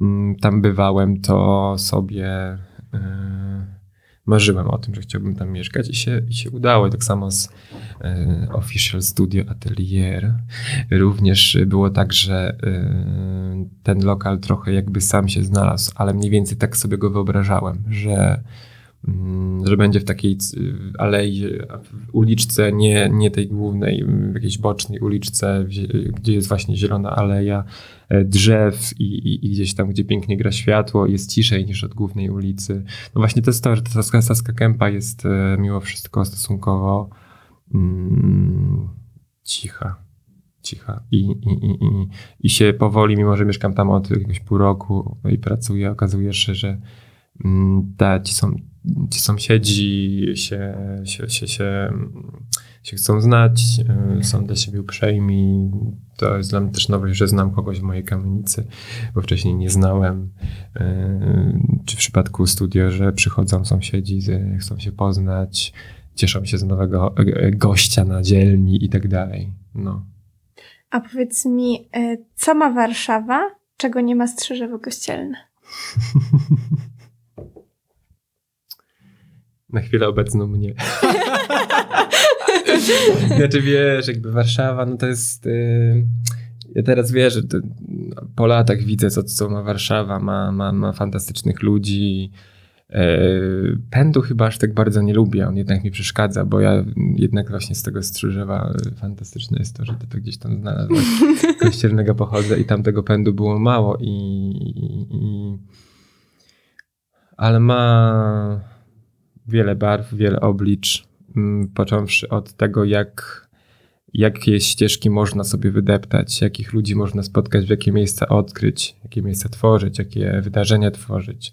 mm, tam bywałem, to sobie marzyłem o tym, że chciałbym tam mieszkać i się, i się udało. I tak samo z e, Official Studio Atelier. Również było tak, że e, ten lokal trochę jakby sam się znalazł, ale mniej więcej tak sobie go wyobrażałem, że mm, że będzie w takiej alei, uliczce, nie, nie tej głównej, jakiejś bocznej uliczce, gdzie, jest właśnie zielona aleja drzew i, i, i gdzieś tam, gdzie pięknie gra światło, jest ciszej niż od głównej ulicy. No właśnie to jest to, że ta Saska, Kępa jest e, mimo wszystko stosunkowo mm, cicha. Cicha. I, i, i, i, I się powoli, mimo że mieszkam tam od jakiegoś pół roku i pracuję, okazuje się, że mm, ta, ci, są, ci sąsiedzi się, się, się, się, się chcą znać, y, są dla siebie uprzejmi. To jest dla mnie też nowość, że znam kogoś w mojej kamienicy, bo wcześniej nie znałem. Y, Czy w przypadku studia, że przychodzą sąsiedzi, chcą się poznać, cieszą się z nowego e, gościa na dzielni i tak dalej. No. A powiedz mi, e, co ma Warszawa, czego nie ma Strzyżewo Kościelne? Na chwilę obecną mnie. znaczy wiesz, jakby Warszawa, no to jest... Yy, ja teraz wierzę, to, po latach widzę, co, co ma Warszawa, ma, ma, ma fantastycznych ludzi. Yy, pędu chyba aż tak bardzo nie lubię, on jednak mi przeszkadza, bo ja jednak właśnie z tego Strzyżewa y, fantastyczne jest to, że ty to gdzieś tam znalazłeś. Kościelnego pochodzę i tam tego pędu było mało i, i, i ale ma wiele barw, wiele oblicz, począwszy od tego, jak, jakie ścieżki można sobie wydeptać, jakich ludzi można spotkać, w jakie miejsca odkryć, jakie miejsca tworzyć, jakie wydarzenia tworzyć.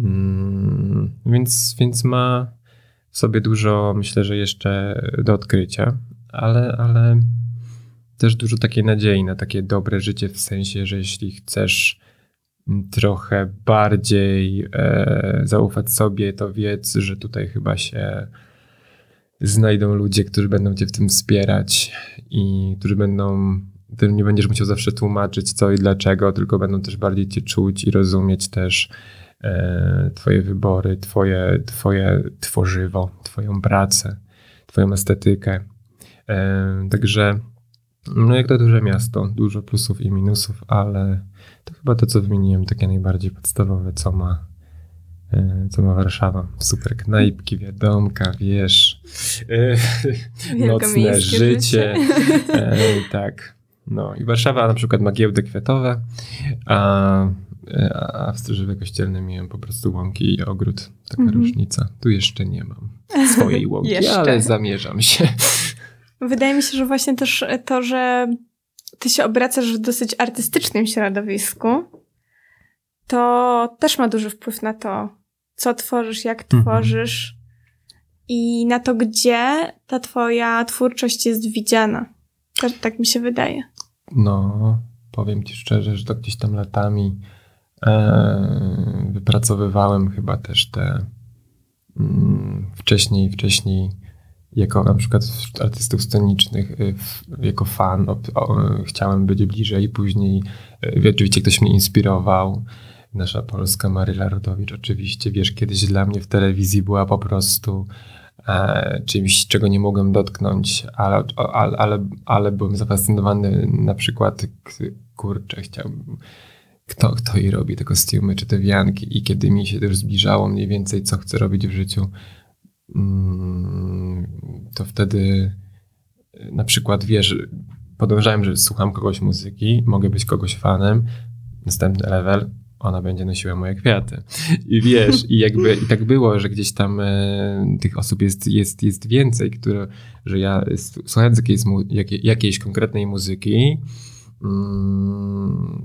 Mm, Więc, więc ma w sobie dużo, myślę, że jeszcze do odkrycia, ale, ale też dużo takiej nadziei na takie dobre życie, w sensie, że jeśli chcesz mm, trochę bardziej e, zaufać sobie, to wiedz, że tutaj chyba się znajdą ludzie, którzy będą cię w tym wspierać i którzy będą, ty nie będziesz musiał zawsze tłumaczyć co i dlaczego, tylko będą też bardziej cię czuć i rozumieć też e, twoje wybory, twoje, twoje tworzywo, twoją pracę, twoją estetykę. E, także no jak to duże miasto, dużo plusów i minusów, ale to chyba to, co wymieniłem, takie najbardziej podstawowe, co ma, co ma Warszawa. Super knajpki, wiadomka, wiesz, e, nocne życie. E, tak. No i Warszawa na przykład ma giełdy kwiatowe, a, e, a w Strzyżewie Kościelnym miałem po prostu łąki i ogród. Taka Mhm. różnica. Tu jeszcze nie mam swojej łąki, Jeszcze. ale zamierzam się. Wydaje mi się, że właśnie też to, że ty się obracasz w dosyć artystycznym środowisku, to też ma duży wpływ na to, co tworzysz, jak Mhm. tworzysz i na to, gdzie ta twoja twórczość jest widziana. Tak, tak mi się wydaje. no, powiem ci szczerze, że to gdzieś tam latami e, wypracowywałem chyba też te mm, wcześniej, wcześniej jako na przykład artystów scenicznych, w, jako fan o, o, chciałem być bliżej, później y, oczywiście ktoś mnie inspirował, nasza polska Maryla Rodowicz oczywiście, wiesz, kiedyś dla mnie w telewizji była po prostu e, czymś, czego nie mogłem dotknąć, ale, ale, ale, ale byłem zafascynowany na przykład, kurczę, chciałbym kto, kto jej robi te kostiumy, czy te wianki i kiedy mi się już zbliżało mniej więcej, co chcę robić w życiu, mm, to wtedy na przykład, wiesz, podążałem, że słucham kogoś muzyki, mogę być kogoś fanem, następny level, ona będzie nosiła moje kwiaty. I wiesz, i jakby i tak było, że gdzieś tam e, tych osób jest, jest, jest więcej, które, że ja słuchając jakiejś, jakiej, jakiejś konkretnej muzyki, mm,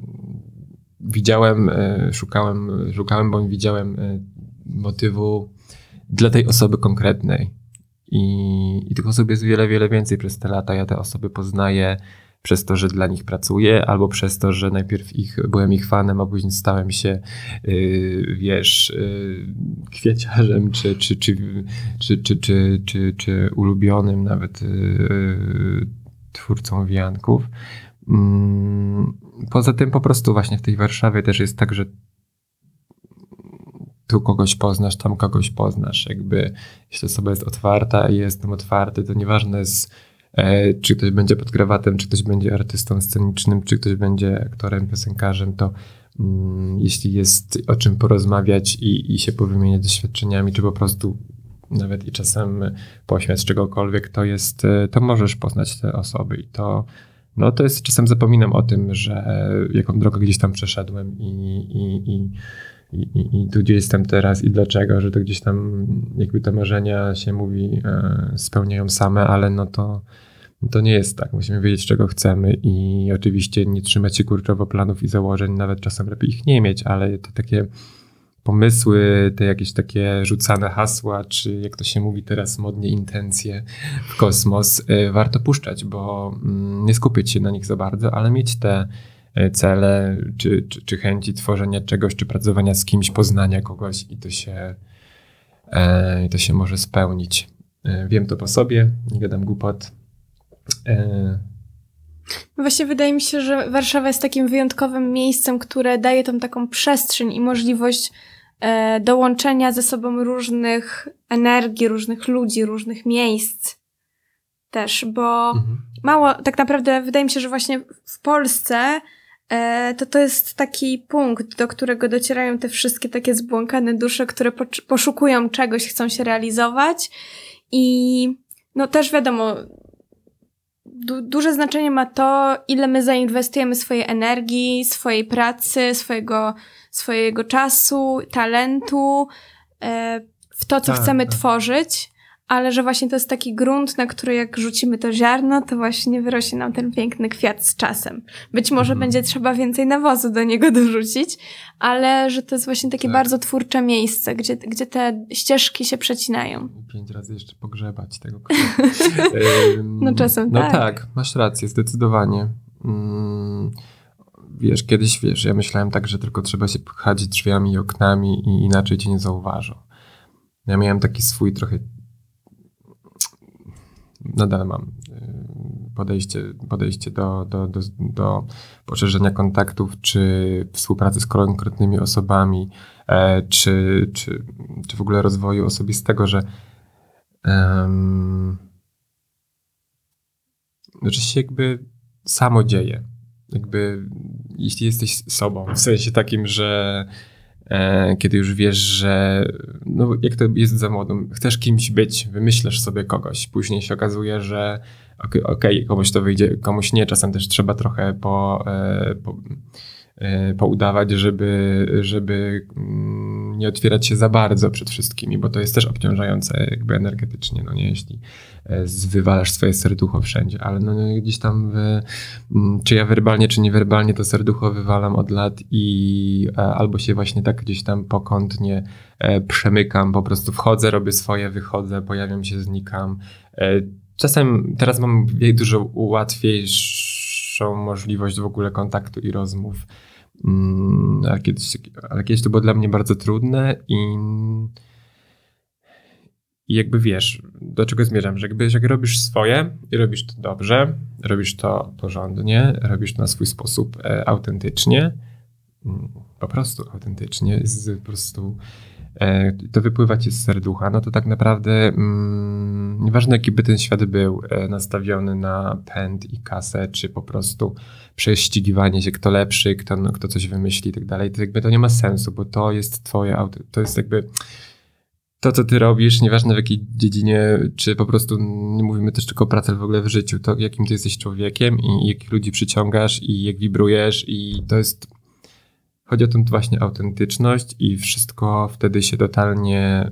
widziałem, e, szukałem, szukałem, bo widziałem e, motywu dla tej osoby konkretnej. I, I tych osób jest wiele, wiele więcej przez te lata. Ja te osoby poznaję przez to, że dla nich pracuję, albo przez to, że najpierw ich, byłem ich fanem, a później stałem się, yy, wiesz, yy, kwieciarzem, czy, czy, czy, czy, czy, czy, czy, czy ulubionym nawet yy, twórcą wianków. Mm, poza tym po prostu właśnie w tej Warszawie też jest tak, że tu kogoś poznasz, tam kogoś poznasz. Jakby jeśli osoba jest otwarta i jestem otwarty, to nieważne e, czy ktoś będzie pod krawatem, czy ktoś będzie artystą scenicznym, czy ktoś będzie aktorem, piosenkarzem, to mm, jeśli jest o czym porozmawiać i, i się powymieniać doświadczeniami, czy po prostu nawet i czasem pośmiać czegokolwiek, to jest, e, to możesz poznać te osoby. I to no to jest, czasem zapominam o tym, że jaką drogę gdzieś tam przeszedłem i, i, i i, i, tu gdzie jestem teraz i dlaczego, że to gdzieś tam jakby te marzenia się mówi e, spełniają same, ale no to, to nie jest tak. Musimy wiedzieć, czego chcemy i oczywiście nie trzymać się kurczowo planów i założeń, nawet czasem lepiej ich nie mieć, ale to takie pomysły, te jakieś takie rzucane hasła, czy jak to się mówi teraz modnie, intencje w kosmos, e, warto puszczać, bo mm, nie skupiać się na nich za bardzo, ale mieć te cele, czy, czy, czy chęci tworzenia czegoś, czy pracowania z kimś, poznania kogoś i to się, e, to się może spełnić. E, wiem to po sobie, nie gadam głupot. E, Właśnie wydaje mi się, że Warszawa jest takim wyjątkowym miejscem, które daje tą taką przestrzeń i możliwość e, dołączenia ze sobą różnych energii, różnych ludzi, różnych miejsc też, bo mhm. mało, tak naprawdę wydaje mi się, że właśnie w Polsce E, to to jest taki punkt, do którego docierają te wszystkie takie zbłąkane dusze, które poszukują czegoś, chcą się realizować i no też wiadomo, du duże znaczenie ma to, ile my zainwestujemy swojej energii, swojej pracy, swojego, swojego czasu, talentu e, w to, co tak, chcemy tak. tworzyć ale że właśnie to jest taki grunt, na który jak rzucimy to ziarno, to właśnie wyrośnie nam ten piękny kwiat z czasem. Być może mhm. będzie trzeba więcej nawozu do niego dorzucić, ale że to jest właśnie takie tak. bardzo twórcze miejsce, gdzie, gdzie te ścieżki się przecinają. Pięć razy jeszcze pogrzebać tego No czasem no tak. No tak, masz rację, zdecydowanie. Mm, wiesz, kiedyś, wiesz, ja myślałem tak, że tylko trzeba się pchać drzwiami i oknami i inaczej cię nie zauważą. Ja miałem taki swój trochę nadal mam y, podejście, podejście do, do, do, do poszerzenia kontaktów, czy współpracy z konkretnymi osobami, e, czy, czy, czy w ogóle rozwoju osobistego, że um, że się jakby samo dzieje. Jakby jeśli jesteś sobą, w sensie takim, że kiedy już wiesz, że no, jak to jest za młodą, chcesz kimś być, wymyślasz sobie kogoś, później się okazuje, że okej, okay, komuś to wyjdzie, komuś nie, czasem też trzeba trochę po, e, po E, poudawać, żeby, żeby mm, nie otwierać się za bardzo przed wszystkimi, bo to jest też obciążające jakby energetycznie, no nie, jeśli e, wywalasz swoje serducho wszędzie, ale no, no gdzieś tam, w, mm, czy ja werbalnie, czy niewerbalnie to serducho wywalam od lat i e, albo się właśnie tak gdzieś tam pokątnie przemykam, po prostu wchodzę, robię swoje, wychodzę, pojawiam się, znikam. Czasem teraz mam dużo łatwiejsze możliwość w ogóle kontaktu i rozmów. Mm, ale, kiedyś, ale kiedyś to było dla mnie bardzo trudne i, i jakby wiesz, do czego zmierzam, że jakby jak robisz swoje i robisz to dobrze, robisz to porządnie, robisz to na swój sposób e, autentycznie, mm, po prostu autentycznie, z, po prostu e, to wypływa ci z serducha, no to tak naprawdę mm, nieważne jaki by ten świat był e, nastawiony na pęd i kasę, czy po prostu prześcigiwanie się, kto lepszy, kto, no, kto coś wymyśli i tak dalej, to jakby to nie ma sensu, bo to jest twoje auto, to jest jakby to, co ty robisz, nieważne w jakiej dziedzinie, czy po prostu nie mówimy też tylko o pracy, ale w ogóle w życiu, to jakim ty jesteś człowiekiem i jakich ludzi przyciągasz i jak wibrujesz i to jest chodzi o tą właśnie autentyczność i wszystko wtedy się totalnie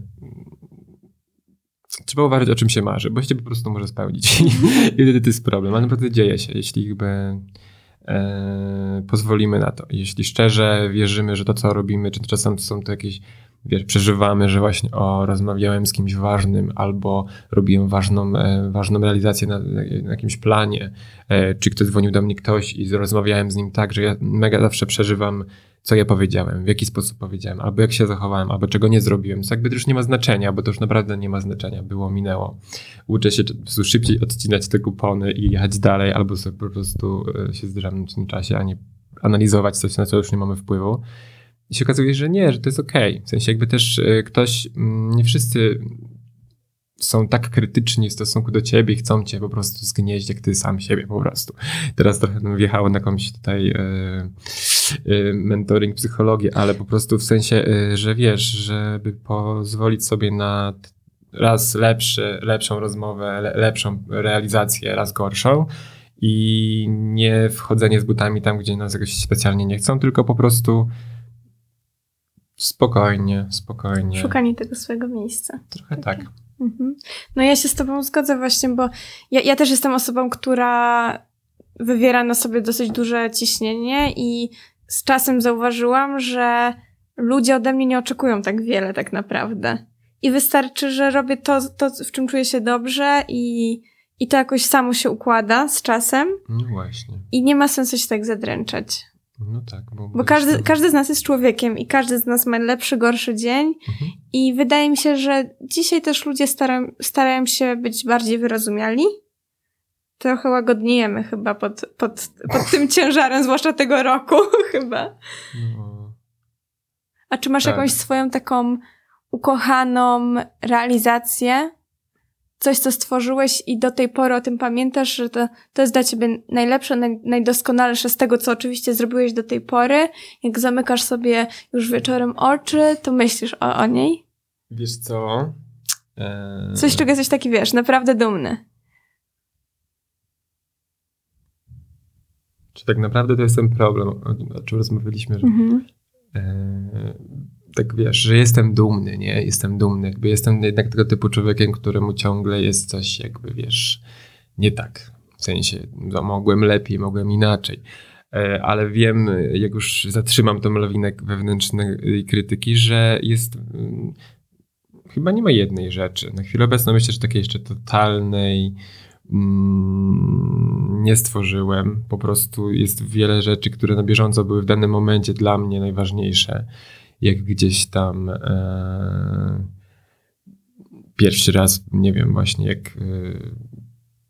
trzeba uważać o czym się marzy, bo się po prostu może spełnić. I wtedy to jest problem, ale naprawdę dzieje się, jeśli jakby pozwolimy na to. Jeśli szczerze wierzymy, że to co robimy, czy czasem są to jakieś wiesz, przeżywamy, że właśnie o, rozmawiałem z kimś ważnym albo robiłem ważną, e, ważną realizację na, na jakimś planie, e, czy ktoś dzwonił do mnie ktoś i rozmawiałem z nim tak, że ja mega zawsze przeżywam, co ja powiedziałem, w jaki sposób powiedziałem, albo jak się zachowałem, albo czego nie zrobiłem. To jakby to już nie ma znaczenia, bo to już naprawdę nie ma znaczenia. Było, minęło. Uczę się szybciej odcinać te kupony i jechać dalej, albo sobie po prostu e, się zdrzemnąć w tym czasie, a nie analizować coś, na co już nie mamy wpływu. I się okazuje, że nie, że to jest okej. Okay. W sensie jakby też y, ktoś, mm, nie wszyscy są tak krytyczni w stosunku do ciebie i chcą cię po prostu zgnieść, jak ty sam siebie po prostu. Teraz trochę wjechało na jakąś tutaj e, e, mentoring psychologii, ale po prostu w sensie, e, że wiesz, żeby pozwolić sobie na raz lepszy, lepszą rozmowę, le, lepszą realizację, raz gorszą i nie wchodzenie z butami tam, gdzie nas jakoś specjalnie nie chcą, tylko po prostu Spokojnie, spokojnie. Szukanie tego swojego miejsca. Trochę tak. Mhm. No ja się z tobą zgodzę właśnie, bo ja, ja też jestem osobą, która wywiera na sobie dosyć duże ciśnienie i z czasem zauważyłam, że ludzie ode mnie nie oczekują tak wiele tak naprawdę. I wystarczy, że robię to, to w czym czuję się dobrze i, i to jakoś samo się układa z czasem. No właśnie. I nie ma sensu się tak zadręczać. No tak. Bo, bo każdy, tam... każdy z nas jest człowiekiem i każdy z nas ma lepszy, gorszy dzień. Mhm. I wydaje mi się, że dzisiaj też ludzie starają, starają się być bardziej wyrozumiali. Trochę łagodniejemy chyba pod, pod, pod tym ciężarem, zwłaszcza tego roku chyba. No. A czy masz tak. jakąś swoją taką ukochaną realizację? coś, co stworzyłeś i do tej pory o tym pamiętasz, że to, to jest dla ciebie najlepsze, naj, najdoskonalsze z tego, co oczywiście zrobiłeś do tej pory. Jak zamykasz sobie już wieczorem oczy, to myślisz o, o niej? Wiesz co? Eee... Coś, czego jesteś taki, wiesz, naprawdę dumny. Czy tak naprawdę to jest ten problem, o czym rozmawialiśmy, że mhm. eee, tak wiesz, że jestem dumny, nie? Jestem dumny. Jakby jestem jednak tego typu człowiekiem, któremu ciągle jest coś jakby, wiesz, nie tak. W sensie, no, mogłem lepiej, mogłem inaczej. E, ale wiem, jak już zatrzymam tą lawinę wewnętrznej krytyki, że jest mm, chyba nie ma jednej rzeczy. Na chwilę obecną myślę, że takiej jeszcze totalnej nie stworzyłem. Po prostu jest wiele rzeczy, które na bieżąco były w danym momencie dla mnie najważniejsze jak gdzieś tam e, pierwszy raz, nie wiem, właśnie jak e,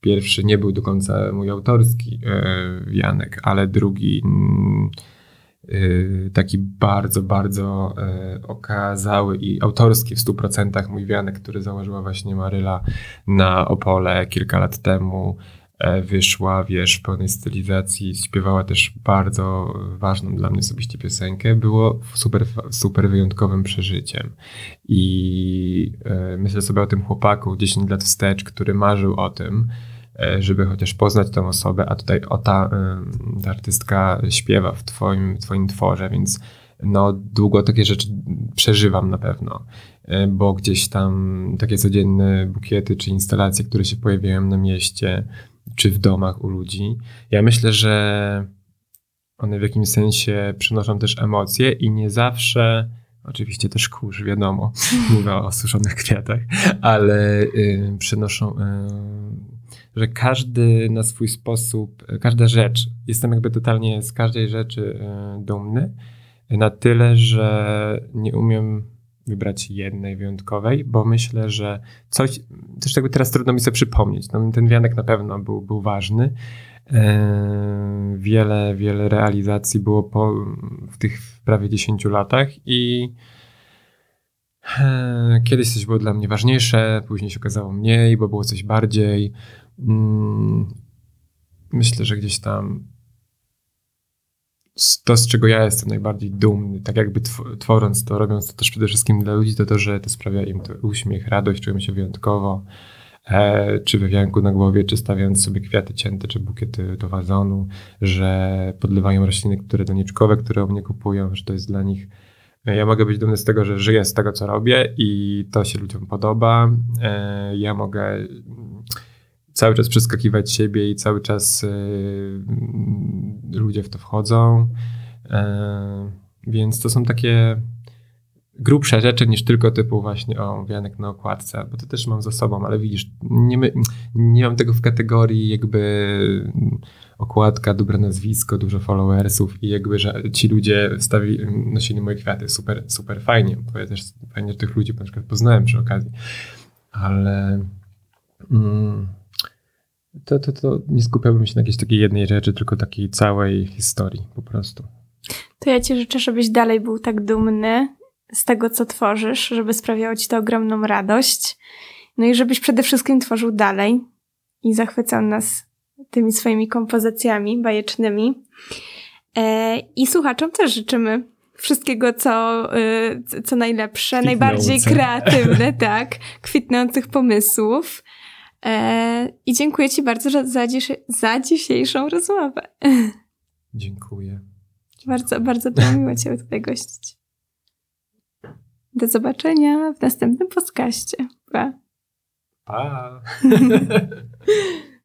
pierwszy nie był do końca mój autorski e, Janek, ale drugi mm, e, taki bardzo, bardzo e, okazały i autorski w 100% mój Wianek, który założyła właśnie Maryla na Opole kilka lat temu. E, wyszła, wiesz, w pełnej stylizacji, śpiewała też bardzo ważną dla mnie osobiście piosenkę, było super, super wyjątkowym przeżyciem. I e, myślę sobie o tym chłopaku 10 lat wstecz, który marzył o tym, żeby chociaż poznać tą osobę, a tutaj o ta, ta artystka śpiewa w twoim, twoim tworze, więc no długo takie rzeczy przeżywam na pewno, bo gdzieś tam takie codzienne bukiety czy instalacje, które się pojawiają na mieście, czy w domach u ludzi. Ja myślę, że one w jakimś sensie przynoszą też emocje i nie zawsze, oczywiście też kurz, wiadomo, mówię o suszonych kwiatach, ale y, przynoszą, y, że każdy na swój sposób, każda rzecz, jestem jakby totalnie z każdej rzeczy e, dumny, na tyle, że nie umiem wybrać jednej wyjątkowej, bo myślę, że coś, też jakby teraz trudno mi sobie przypomnieć, no, ten wianek na pewno był, był ważny, E, wiele, wiele realizacji było po, w tych prawie 10 latach i e, kiedyś coś było dla mnie ważniejsze, później się okazało mniej, bo było coś bardziej. Mm, myślę, że gdzieś tam to, z czego ja jestem najbardziej dumny, tak jakby tworząc to, robiąc to też przede wszystkim dla ludzi, to to, że to sprawia im to uśmiech, radość, czują się wyjątkowo e, czy we wianku na głowie, czy stawiając sobie kwiaty cięte, czy bukiety do wazonu, że podlewają rośliny, które doniczkowe, które mnie kupują, że to jest dla nich e, ja mogę być dumny z tego, że żyję z tego, co robię i to się ludziom podoba. E, ja mogę cały czas przeskakiwać siebie i cały czas e, ludzie w to wchodzą. Więc to są takie grubsze rzeczy niż tylko typu właśnie o wianek na okładce, bo to też mam za sobą, ale widzisz, nie, my, nie mam tego w kategorii jakby okładka, dobre nazwisko, dużo followersów i jakby, że ci ludzie stawi, nosili moje kwiaty, super, super fajnie, bo ja też fajnie, tych ludzi na przykład poznałem przy okazji, ale mm, to, to, to nie skupiałbym się na jakiejś takiej jednej rzeczy, tylko takiej całej historii po prostu. To ja ci życzę, żebyś dalej był tak dumny z tego, co tworzysz, żeby sprawiało ci to ogromną radość. No i żebyś przede wszystkim tworzył dalej i zachwycał nas tymi swoimi kompozycjami bajecznymi. E, I słuchaczom też życzymy wszystkiego, co, y, co najlepsze, najbardziej kreatywne, tak, kwitnących pomysłów. E, I dziękuję Ci bardzo za, dziś, za dzisiejszą rozmowę. Dziękuję. Bardzo, bardzo było miło Cię tutaj gościć. Do zobaczenia w następnym podcaście. Pa. Pa.